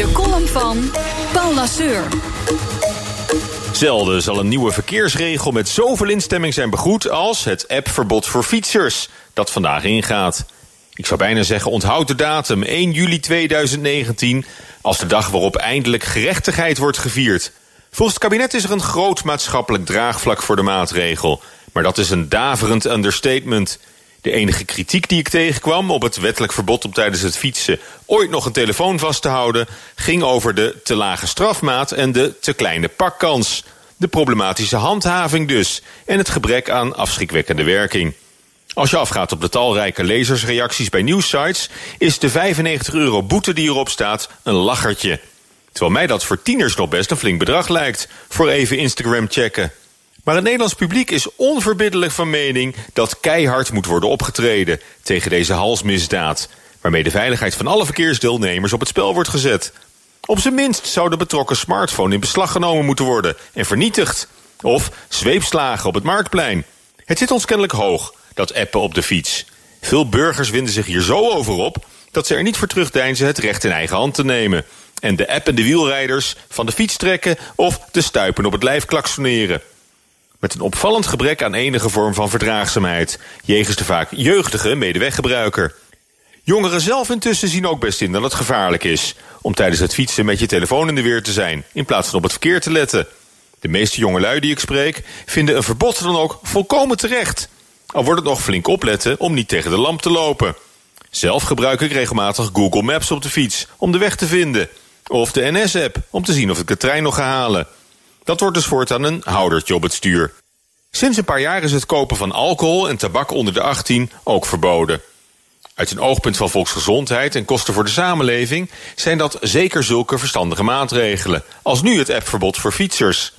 De column van Paul Lasseur. Zelden zal een nieuwe verkeersregel met zoveel instemming zijn begroet als het appverbod voor fietsers dat vandaag ingaat. Ik zou bijna zeggen, onthoud de datum 1 juli 2019 als de dag waarop eindelijk gerechtigheid wordt gevierd. Volgens het kabinet is er een groot maatschappelijk draagvlak voor de maatregel. Maar dat is een daverend understatement. De enige kritiek die ik tegenkwam op het wettelijk verbod om tijdens het fietsen ooit nog een telefoon vast te houden, ging over de te lage strafmaat en de te kleine pakkans. De problematische handhaving dus en het gebrek aan afschrikwekkende werking. Als je afgaat op de talrijke lezersreacties bij nieuwsites, is de 95 euro boete die erop staat een lachertje. Terwijl mij dat voor tieners nog best een flink bedrag lijkt, voor even Instagram checken. Maar het Nederlands publiek is onverbiddelijk van mening dat keihard moet worden opgetreden tegen deze halsmisdaad, waarmee de veiligheid van alle verkeersdeelnemers op het spel wordt gezet. Op zijn minst zou de betrokken smartphone in beslag genomen moeten worden en vernietigd. Of zweepslagen op het marktplein. Het zit ons kennelijk hoog, dat appen op de fiets. Veel burgers winden zich hier zo over op dat ze er niet voor terugdeinzen het recht in eigen hand te nemen. En de app en de wielrijders van de fiets trekken of de stuipen op het lijf klaksoneren. Met een opvallend gebrek aan enige vorm van verdraagzaamheid, jegens de vaak jeugdige medeweggebruiker. Jongeren zelf intussen zien ook best in dat het gevaarlijk is om tijdens het fietsen met je telefoon in de weer te zijn, in plaats van op het verkeer te letten. De meeste jongelui die ik spreek vinden een verbod dan ook volkomen terecht. Al wordt het nog flink opletten om niet tegen de lamp te lopen. Zelf gebruik ik regelmatig Google Maps op de fiets om de weg te vinden. Of de NS-app om te zien of ik de trein nog ga halen. Dat wordt dus voortaan een houdertje op het stuur. Sinds een paar jaar is het kopen van alcohol en tabak onder de 18 ook verboden. Uit een oogpunt van volksgezondheid en kosten voor de samenleving zijn dat zeker zulke verstandige maatregelen, als nu het appverbod voor fietsers.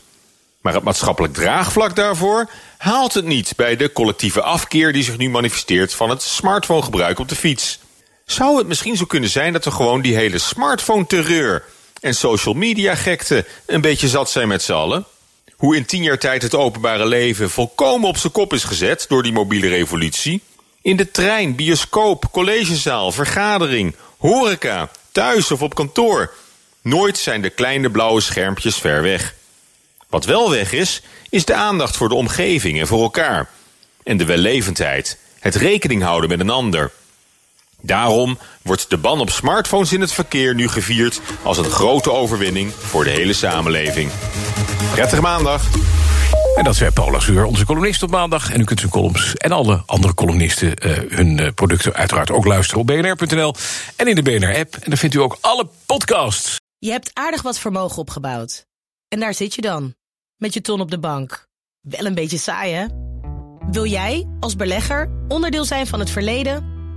Maar het maatschappelijk draagvlak daarvoor haalt het niet bij de collectieve afkeer die zich nu manifesteert van het smartphonegebruik op de fiets. Zou het misschien zo kunnen zijn dat we gewoon die hele smartphone-terreur en social media-gekte een beetje zat zijn met z'n allen? Hoe in tien jaar tijd het openbare leven volkomen op zijn kop is gezet door die mobiele revolutie? In de trein, bioscoop, collegezaal, vergadering, horeca, thuis of op kantoor. Nooit zijn de kleine blauwe schermpjes ver weg. Wat wel weg is, is de aandacht voor de omgeving en voor elkaar. En de wellevendheid, het rekening houden met een ander. Daarom wordt de ban op smartphones in het verkeer nu gevierd als een grote overwinning voor de hele samenleving. Prettige maandag! En dat zei Paula Zuur, onze columnist op maandag. En u kunt zijn columns en alle andere columnisten uh, hun uh, producten uiteraard ook luisteren op bnr.nl en in de BNR-app. En daar vindt u ook alle podcasts. Je hebt aardig wat vermogen opgebouwd. En daar zit je dan, met je ton op de bank. Wel een beetje saai, hè? Wil jij, als belegger, onderdeel zijn van het verleden